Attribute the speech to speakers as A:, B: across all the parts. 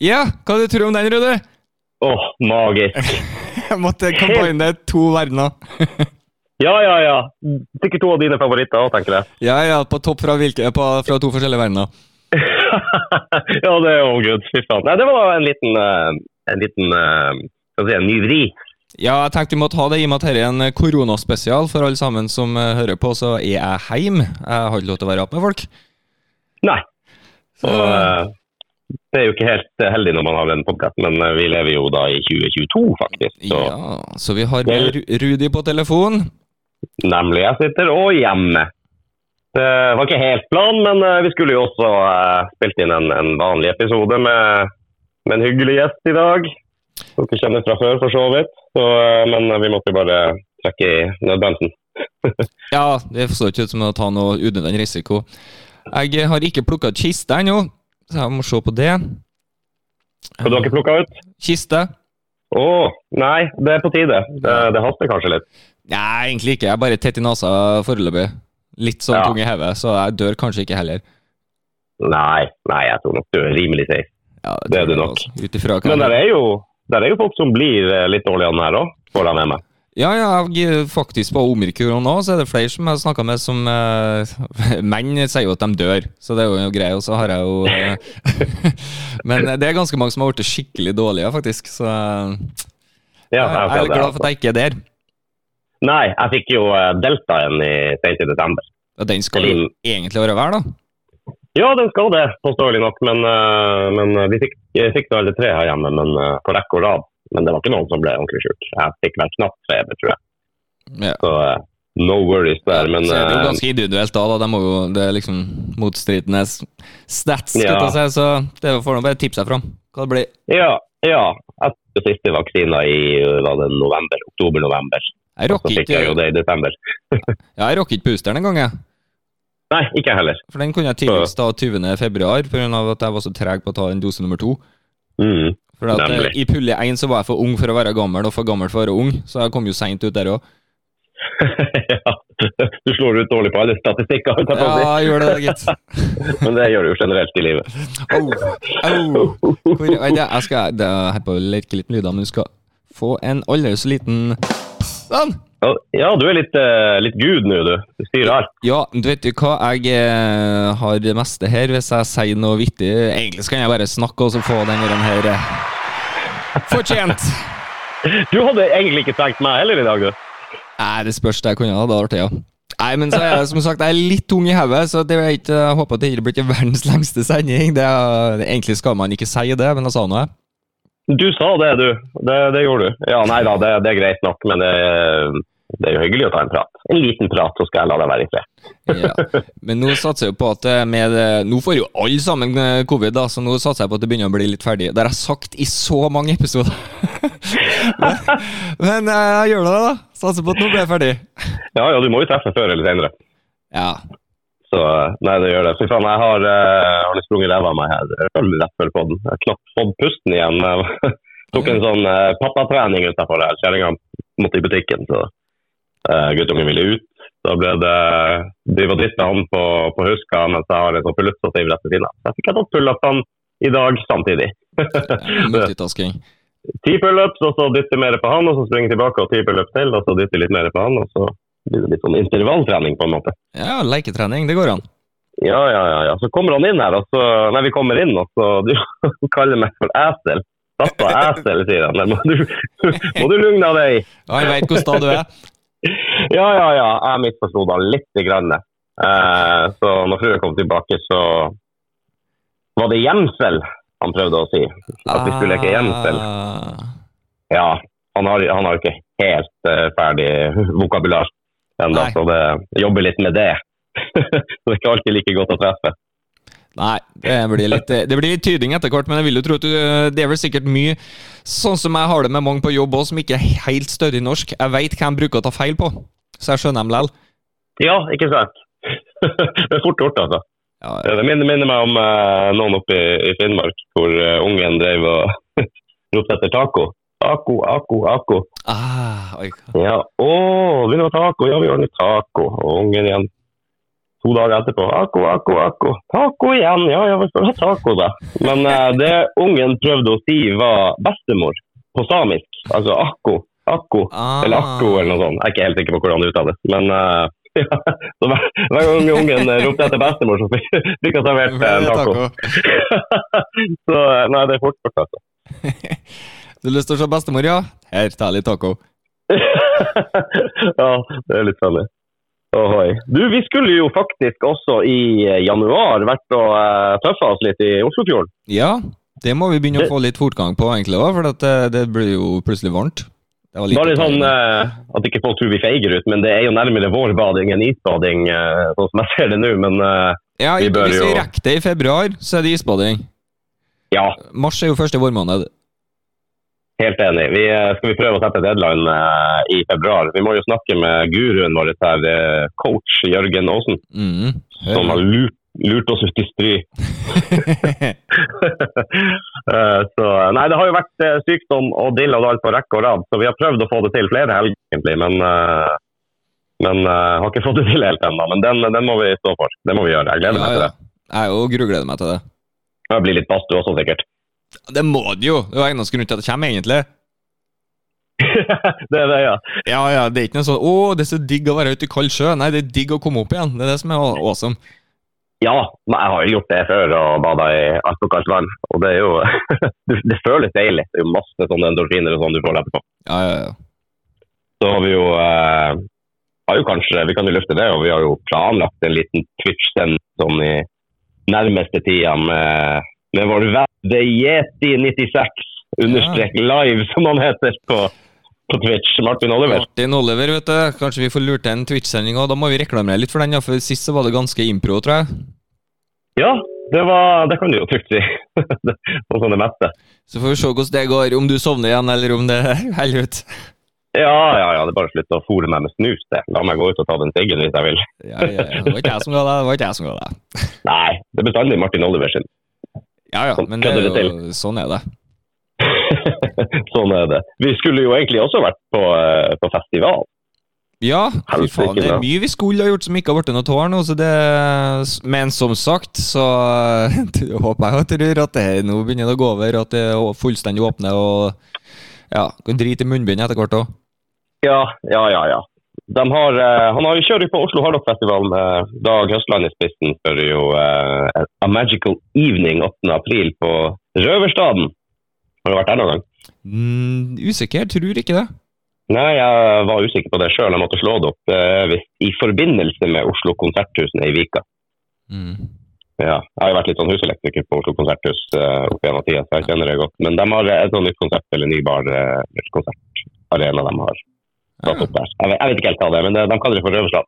A: Ja, hva du tror du om den, Rudi?
B: Åh, magisk.
A: Jeg måtte combine to verdener.
B: Ja, ja, ja. Sikkert to av dine favoritter òg, tenker jeg.
A: Ja, ja, på topp fra, hvilke, på, fra to forskjellige verdener.
B: ja, det er jo good. Fy faen. Nei, det var en liten, eh, en liten eh, skal vi si, en ny vri.
A: Ja, jeg tenkte vi måtte ha det i og med at dette er en koronaspesial for alle sammen som eh, hører på. Så er jeg hjemme. Jeg har ikke lov til å være oppe med folk.
B: Nei. Så, eh, det er jo ikke helt heldig når man har den podkasten, men eh, vi lever jo da i 2022, faktisk. Så
A: Ja, så vi har med Ru- Rudi på telefon.
B: nemlig, jeg sitter og hjemme. Det var ikke helt planen, men eh, vi skulle jo også eh, spilt inn en, en vanlig episode med, med en hyggelig gjest i dag. Som dere kjenner fra før, for så vidt. Så, eh, men vi måtte bare trekke i nødbremsen.
A: Ja, det så ikke ut som å ta noe unødvendig risiko. Jeg har ikke plukka ut kiste ennå, så jeg må se på det.
B: Har du ikke plukka ut?
A: Kiste?
B: Å, nei, det er på tide. Det, det haster kanskje litt.
A: Nei, egentlig ikke. Jeg er bare tett i nesa foreløpig. Litt sånn
B: Ja.
A: tung i hodet, så jeg dør kanskje ikke heller.
B: Nei, nei, jeg tror nok du er rimelig safe.
A: Ja,
B: Det er du nok.
A: hva
B: Men der er jo, der er jo folk som blir eh, litt dårligere enn her òg, får jeg med meg.
A: Ja, ja, jeg, faktisk på omikron nå, så er det flere som jeg har snakka med som eh, Menn sier jo at de dør, så det er jo greit. Og så har jeg jo eh, Men det er ganske mange som har blitt skikkelig dårlige, faktisk. Så eh,
B: Ja,
A: jeg
B: jeg
A: er glad for
B: altså.
A: at jeg ikke er der.
B: Nei, jeg fikk jo deltaen i sent i desember.
A: Og den skal jo egentlig være hver, da.
B: Ja, den skal det, påståelig nok. Men, men vi fikk, jeg fikk det alle tre her hjemme, men på rekke og rad. Men det var ikke noen som ble ordentlig sjuk. Jeg fikk vel knapt feber, tror jeg.
A: Ja.
B: Så eh, no worries der. Men
A: så er det jo
B: eh,
A: ganske individuelt da, da. De må jo, det er liksom motstridende stats, skal
B: Ja.
A: si, så det får nå bare tipse seg fram. Hva det blir.
B: ja, ja. Tok siste vaksina i var det november, oktober-november.
A: Jeg
B: Så
A: rocker
B: fikk jeg jo det i desember.
A: ja, jeg rocker ikke boosteren engang, jeg.
B: Nei, ikke jeg heller.
A: For den kunne jeg tidligst ta 20. februar, pga. at jeg var så treg på å ta den dose nummer to.
B: Mm.
A: For at, eh,
B: Nemlig.
A: I pulje 1 så var jeg for ung for å være gammel, og for gammel for å være ung, så jeg kom jo seint ut der òg.
B: ja, du slår ut dårlig på alle statistikker.
A: Ja, jeg gjør det, gitt.
B: men det gjør du jo generelt i livet.
A: Au, au. Hvor, jeg skal det er her på å leke litt med lyder, men du skal få en aldri så liten Sånn!
B: Ja, du er litt, eh, litt gud nå, du. Du styrer alt.
A: Ja, du vet jo hva, jeg eh, har det meste her hvis jeg sier noe vittig. Egentlig kan jeg bare snakke og så få den her fortjent.
B: Du hadde egentlig ikke trengt meg heller i dag, du.
A: Nei, det spørs jeg kunne ha. Det hadde vært ja. Nei, men så er jeg som sagt jeg er litt tung i hodet, så det er ikke, jeg håper at det ikke blir verdens lengste sending. Det er, egentlig skal man ikke si det, men jeg sa noe.
B: Du sa det, du. Det, det gjorde du. Ja, nei da, det, det er greit nok, men det, det er jo hyggelig å ta en prat. En liten prat, så skal jeg la deg være i fred.
A: Ja. Men nå satser jeg på at eh, med, eh, Nå får jo alle sammen eh, covid, da, så nå satser jeg på at det begynner å bli litt ferdig. Det har jeg sagt i så mange episoder. men men jeg gjør det, da. Satser på at nå blir jeg ferdig.
B: Ja, ja, du må jo treffe før eller senere.
A: Ja.
B: Så nei, det gjør det. Fy faen, jeg har, uh, har sprunget ræva av meg her rett før. Jeg har knapt fått pusten igjen. Jeg tok en sånn uh, pappatrening utafor her. Kjerringa måtte i butikken, så uh, guttungen ville ut. Da ble det drive og med han på, på huska mens jeg har en sånn pull-up-stativ rett ved siden av. Så jeg fikk tatt pull-upene i dag samtidig.
A: Multitasking.
B: Ti pullups, og så dytte mer på han, og så springe tilbake og ti pullups til, og så dytte litt mer på han, og så blir det litt sånn intervalltrening på en måte.
A: Ja, leketrening. Det går an.
B: Ja, ja, ja, ja. Så kommer han inn her, og så Nei, vi kommer inn, og så Du kaller meg for esel. Pappa esel, sier han. Må du, må du lugne deg?
A: Ja, jeg veit hvor sta du er.
B: Ja, ja, ja. Jeg misforsto da lite grann. Eh, så når frua kom tilbake, så var det gjemsel han prøvde å si. At vi skulle leke gjemsel.
A: Ah.
B: Ja, han har, han har ikke helt uh, ferdig vokabular ennå, så det jobber litt med det. så det er ikke alltid like godt å treffe.
A: Nei, det blir, litt, det blir litt tyding etter hvert, men jeg vil jo tro at du, det er vel sikkert mye sånn som jeg har det med mange på jobb også, som ikke er helt stødig norsk. Jeg veit hva de bruker å ta feil på, så jeg skjønner dem likevel.
B: Ja, ikke sant? det er fort gjort, altså.
A: Ja,
B: Det minner, minner meg om eh, noen oppe i, i Finnmark hvor uh, ungen drev og ropte etter taco. Taco, ako, ako.
A: ah, oi.
B: Ja, å, vil du ha taco? Ja, vi ordner taco. Og ungen igjen. To dager etterpå Akko, akko, akko. Taco igjen! Ja, ja, vi skal ha taco, da. Men eh, det ungen prøvde å si, var bestemor på samisk. Altså akko, akko,
A: Ah.
B: eller akko, eller noe sånt. Jeg er ikke helt sikker på hvordan det uttales. Men eh, ja, så hver, hver gang ungen eh, ropte etter bestemor, så fikk han servert eh, en taco. så eh, nei, det er fort gjort, altså.
A: Du har lyst til å se bestemor, ja? Her, ta litt taco.
B: ja, det er litt funny. Ohoi. Du, vi skulle jo faktisk også i eh, januar vært og uh, tøffa oss litt i Oslofjorden.
A: Ja, det må vi begynne å få litt fortgang på, egentlig òg, for det, det blir jo plutselig varmt. Det var litt
B: Bare sånn eh, at ikke folk tror vi feiger ut, men det er jo nærmere vårbading enn isbading, uh, sånn som jeg ser det nå. Men uh,
A: Ja,
B: vi bør
A: Hvis vi rekker det i februar, så er det isbading.
B: ja,
A: Mars er jo første vårmåned.
B: Helt enig. Vi, eh, skal vi prøve å sette deadline eh, i februar? Vi må jo snakke med guruen vår, her, eh, coach Jørgen Aasen,
A: Mm.
B: som har lurt, lurt oss ut i stry. Så, nei, det har jo vært sykdom og dill og dall på rekke og rad, så vi har prøvd å få det til flere helger, egentlig, men, men har ikke fått det til helt ennå. Men den, den må vi stå for. Det må vi gjøre. Jeg gleder meg til det.
A: Jeg òg grugleder meg til det.
B: Det blir litt badstue også, sikkert.
A: Det må det jo! Det er jo eneste grunn til at det kommer, egentlig.
B: det er det, ja.
A: Ja, ja, Det er ikke noe sånn 'Å, det er så digg å være ute i kald sjø'. Nei, det er digg å komme opp igjen. Det er det som er awesome.
B: Ja, men jeg har jo gjort det før og bada i alt og vann. Og det er jo det- Det føles deilig. Det er jo masse sånne endorfiner og sånn du får etterpå.
A: Ja, ja, ja.
B: Så har vi jo eh, har jo kanskje, Vi kan jo løfte det, og vi har jo planlagt en liten Twitch-send sånn i nærmeste tida med, med vår venn The Yeti96 understrek live, som han heter på, på Twitch. Martin Oliver.
A: Martin Oliver, vet du. Kanskje vi får lurt til en Twitch-sending òg. Da må vi reklamere litt for den, ja, for sist så var det ganske impro, tror jeg.
B: Ja, det, var, det kan du jo trygt si. på Sånn som det meste.
A: Så får vi se hvordan det går, om du sovner igjen, eller om det holder ut.
B: Ja, ja, ja. Det er bare å slutte å fòre meg med snus. det. La meg gå ut og ta den siggen hvis jeg vil.
A: Ja, ja, ja. Det var ikke jeg som ga deg, det var ikke jeg som ga deg.
B: Nei, det er bestandig Martin Oliver sin.
A: Ja, ja, men det er jo, sånn er det.
B: sånn er det. Vi skulle jo egentlig også vært på, eh, på festival.
A: Ja, fy faen, det er mye vi skulle ha gjort som ikke har blitt noe av nå, så det Men som sagt, så håper jeg og tror at det nå begynner det å gå over, at det er fullstendig åpne og ja, kan drite i munnbind etter hvert òg.
B: Ja, ja, ja. ja. De har, eh, han har jo kjørt på Oslo Hardrockfestival med Dag Høstland i spissen for jo uh, A Magical Evening 8. april på Røverstaden. Har du vært der noen gang?
A: Mm, usikker, tror ikke det.
B: Nei, jeg var usikker på det sjøl. Jeg måtte slå det opp. Er i forbindelse med Oslo Konserthusene i Vika.
A: Mm.
B: Ja, jeg har jo vært litt sånn huselektriker på Oslo Konserthus uh, opp gjennom tida, så jeg kjenner det godt. Men de har et sånt nytt konsept, eller ny bar, Uh, konsertarena de har Jeg vet, jeg vet ikke helt hva det er, men det, de kaller det for Røverslag.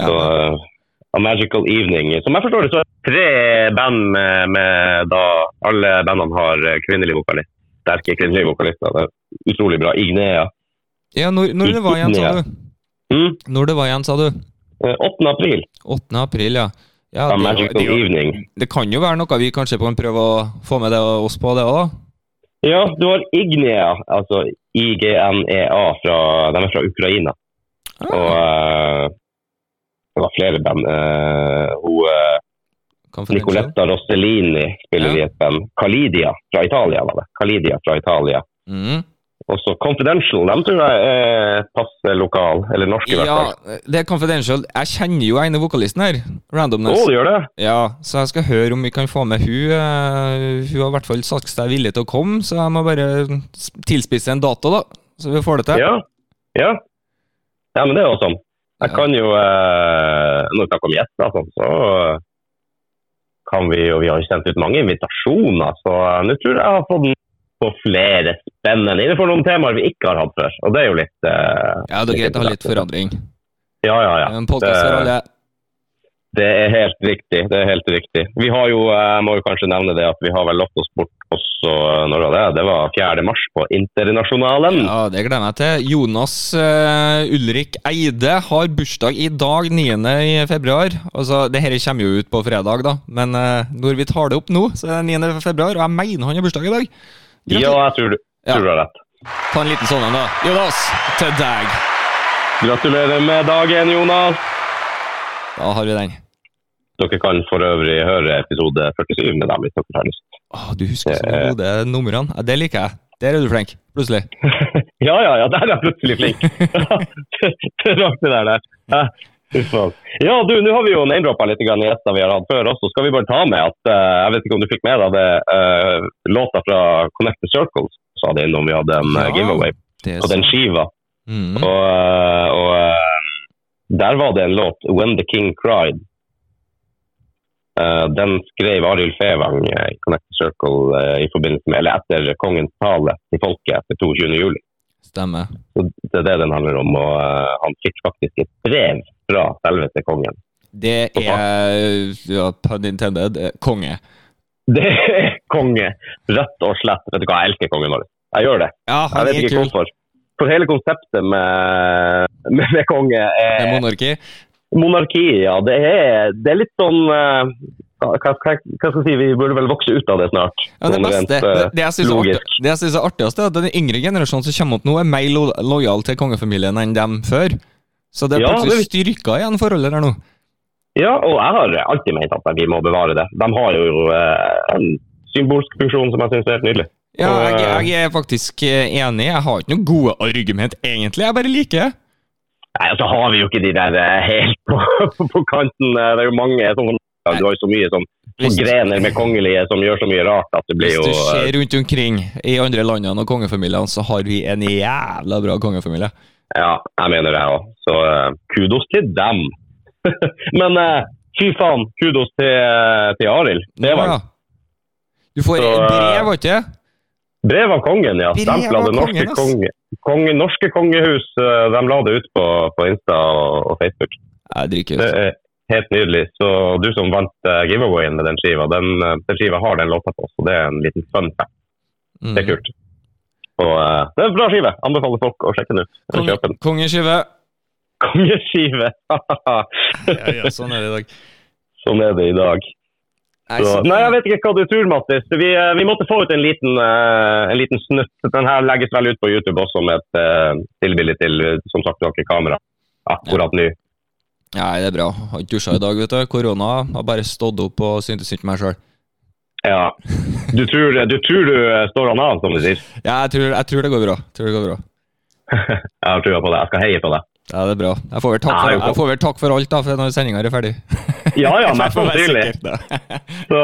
A: Ja.
B: Så, eh, A Magical Evening. Som jeg forstår det, så er det tre band med, med da alle bandene har eh, kvinnelig vokalist. Sterke kvinnelige vokalister. Det er utrolig bra. Ignea.
A: Ja, når, når det var igjen, sa du?
B: Mm.
A: Når det var igjen, sa du?
B: eh, 8. april.
A: 8. april, ja. ja det,
B: Magical
A: det, det,
B: Evening.
A: det kan jo være noe vi kanskje kan prøve å få med det, oss på det òg.
B: Ja, du har Ignea, altså IGNEA, fra, de er fra Ukraina. Og uh, det var flere band. Uh, hun,
A: uh,
B: Nicoletta Rossellini spiller
A: Ja.
B: i et band. Calidia fra Italia, var det. Calidia fra Italia.
A: Mm.
B: Og så Confidential, de tror jeg er passe lokal, eller norsk i hvert fall.
A: Ja, det er confidential. Jeg kjenner jo ene vokalisten her.
B: Å,
A: oh,
B: du gjør det?
A: Ja, så jeg skal høre om vi kan få med hun. eh, Hun har i hvert fall sagt seg villig til å komme, så jeg må bare tilspisse en dato, da. Så vi får det til.
B: Ja. Ja, ja men det er jo sånn. Jeg kan jo eh, Når vi snakker om gjester, sånn, så kan vi jo Vi har jo sendt ut mange invitasjoner, så eh, nå tror jeg jeg har fått på flere spennende innenfor noen temaer vi ikke har hatt før. Og det er jo litt uh,
A: Ja, det er greit å ha litt forandring.
B: Ja, ja, ja.
A: En podkast for
B: Det-
A: alle.
B: Det er helt riktig. det er helt riktig. Vi har jo, jeg må jo kanskje nevne det at vi har vel lagt oss bort også når det det? Det var 4. mars på Internasjonalen.
A: Ja, det gleder jeg meg til. Jonas uh, Ulrik Eide har bursdag i dag, 9. i februar. Altså, det her kommer jo ut på fredag, da, men uh, når vi tar det opp nå, så er det 9. februar, og jeg mener han har bursdag i dag.
B: Ja, jeg tror, du-
A: Ja.
B: tror du har rett.
A: Ta en liten sånn en, da. Jonas, til deg.
B: Gratulerer med dagen, Jonas.
A: Da har vi den.
B: Dere kan for øvrig høre episode 47 med dem hvis dere har lyst.
A: Åh, du husker så gode numrene. Ja, det liker jeg. Der er du flink, plutselig.
B: ja, ja, ja, der er jeg plutselig flink. det rart det der. der. Ja, du, nå har vi jo name-droppa litt grann i gjester vi har hatt før også. Skal vi bare ta med at uh, Jeg vet ikke om du fikk med deg det. uh, låta fra Connect the Circles sa det innom vi hadde en eh,
A: Ja.
B: giveaway på den skiva.
A: Mm.
B: Og, og der var det en låt, 'When the King Cried'. Uh, den skrev Arild Fevang i Connect the Circle uh, i forbindelse med, eller etter kongens tale til folket etter 22. juli.
A: Stemmer.
B: Så det er det den handler om. Og uh, han fikk faktisk et brev fra selveste kongen.
A: Det er, ja, pun intended, konge.
B: Det er konge, rett og slett. Vet du hva, jeg elsker kongen vår. Jeg gjør det.
A: Ja,
B: Jeg vet
A: er
B: ikke hvorfor. For hele konseptet med, med, med konge
A: Med
B: er
A: monarki.
B: monarki. Ja, det er, det er litt sånn eh, hva, hva, hva skal jeg si, Vi burde vel vokse ut av det snart.
A: Ja, det
B: Sånn
A: beste,
B: rent,
A: det,
B: eh,
A: det jeg synes artig- det jeg synes er artigst, er at den yngre generasjonen som kommer opp nå, er mer lo lojal til kongefamilien enn dem før. Så det er
B: Ja,
A: plutselig
B: det-
A: styrka igjen forholdet der nå.
B: Ja, og jeg har alltid ment at vi må bevare det. De har jo eh, en symbolsk funksjon som jeg syns er helt nydelig.
A: Ja, jeg,
B: eh,
A: jeg er faktisk enig. Jeg har ikke noen gode argument, egentlig. Jeg bare liker det.
B: Nei, så altså, har vi jo ikke de der helt på, på kanten. Det er jo mange sånn ja, Du har jo så mye som
A: Hvis-
B: grener med kongelige som gjør så mye rart at det blir jo Hvis
A: du
B: eh,
A: ser rundt omkring i andre landene og kongefamiliene, så har vi en jævla bra kongefamilie.
B: Ja, jeg mener det òg. Så uh, kudos til dem. Men uh, fy faen, kudos til, eh, til Arild. Det var
A: Ja. Du får
B: Så,
A: brev,
B: eh,
A: var ikke det?
B: Brev av kongen, ja. Stempla det norske,
A: kongen,
B: konge, konge, norske kongehus. eh, De la det ut på, på Insta og, og Facebook.
A: Jeg drikker
B: Det er helt nydelig. Så du som vant eh, giveawayen med den skiva, den, eh, den skiva har den låta på, så det er en liten fun fact.
A: Mm.
B: Det er kult. Og uh, det er en bra skive. Anbefaler folk å sjekke den ut. Den.
A: Kongeskive.
B: Kongeskive!
A: Ja, ja, sånn er det i dag.
B: sånn er det i dag. Så,
A: så-
B: nei, jeg vet ikke hva du tror, Mattis. Vi, vi måtte få ut en liten, uh, en liten snutt. Den her legges vel ut på YouTube også med et uh, tilbilde til som sagt noe kamera. Akkurat nå.
A: Nei, det er bra. Jeg Har ikke dusja i dag, vet du. Korona har bare stått opp og syntes ikke meg sjøl.
B: Ja. Du tror, du tror du eh, står han av, som du sier?
A: Ja, jeg tror, jeg tror det går bra. Jeg Tror det går bra.
B: Jeg har trua på det. Jeg skal heie på deg.
A: Ja, det er bra. Jeg får vel takk for, jeg får vel takk for alt da, for når sendinga er ferdig.
B: Ja, ja, mest sannsynlig. Så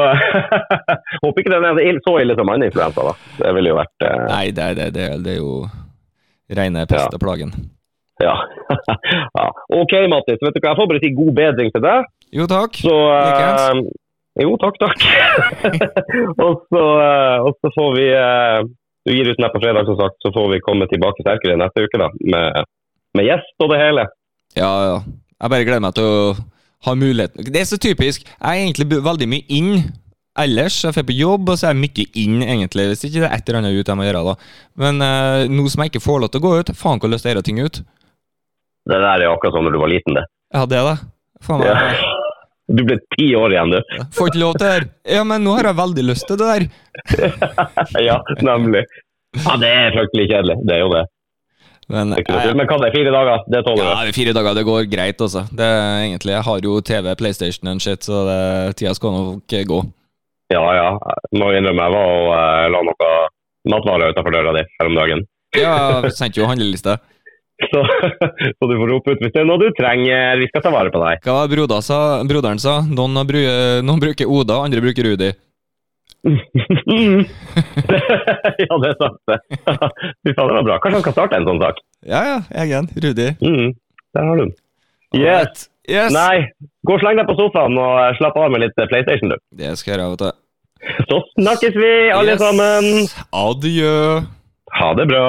B: håper ikke den er så ille som andeinfluensa, da. Det ville jo vært uh...
A: Nei, det, det, det, det er jo reine pest og plagen.
B: Ja. ja. OK, Mattis. Vet du hva, jeg får bare si god bedring til deg.
A: Jo, takk.
B: Så
A: uh,
B: Jo, takk, takk. og, så, uh, og så får vi uh, Du gir ut den på fredag, som sagt, så får vi komme tilbake sterkere neste uke da, med, med gjest og det hele.
A: Ja, ja. Jeg bare gleder meg til å ha muligheten. Det er så typisk. Jeg er egentlig veldig mye inn ellers. Jeg får på jobb, og så er jeg mye inn, egentlig. Hvis ikke det er et eller annet ut jeg må gjøre, da. Men uh, nå som jeg ikke får lov til å gå ut, faen hvor lyst til å gjøre ting ut.
B: Det der er jo akkurat som når du var liten, det.
A: Ja, det, da. Faen
B: Ja. Du ble ti år igjen, du.
A: Får ikke lov til det her. Ja, men nå har jeg veldig lyst til det der.
B: ja, nemlig. Ja, det er fryktelig kjedelig. Det er jo det.
A: Men,
B: det er. Men hva det er fire dager? Det tåler du.
A: ja, det fire dager, det går greit, altså. Det er egentlig, Jeg har jo TV, PlayStation og shit, så det, tida skal nok gå.
B: Ja, ja. Må innrømme jeg var og eh, la noe matvarer utenfor døra di her om dagen.
A: Ja, sendte jo handleliste.
B: Så, så du får rope ut hvis det er noe du trenger. Vi skal ta vare på deg.
A: Hva var broda sa, broderen sa? Noen, har bru, noen bruker Oda, andre bruker Rudi.
B: ja, det er sant, det. Fy faen, det var bra. Kanskje han kan starte en sånn sak?
A: Ja, ja, egen. Rudi.
B: Mm, der har du den. Yes.
A: Yes.
B: Nei, gå og sleng deg på sofaen og eh, slapp av med litt eh, PlayStation, du.
A: Det skal jeg gjøre, vet du.
B: Så snakkes vi, alle
A: Yes.
B: sammen.
A: Adjø.
B: Ha det bra.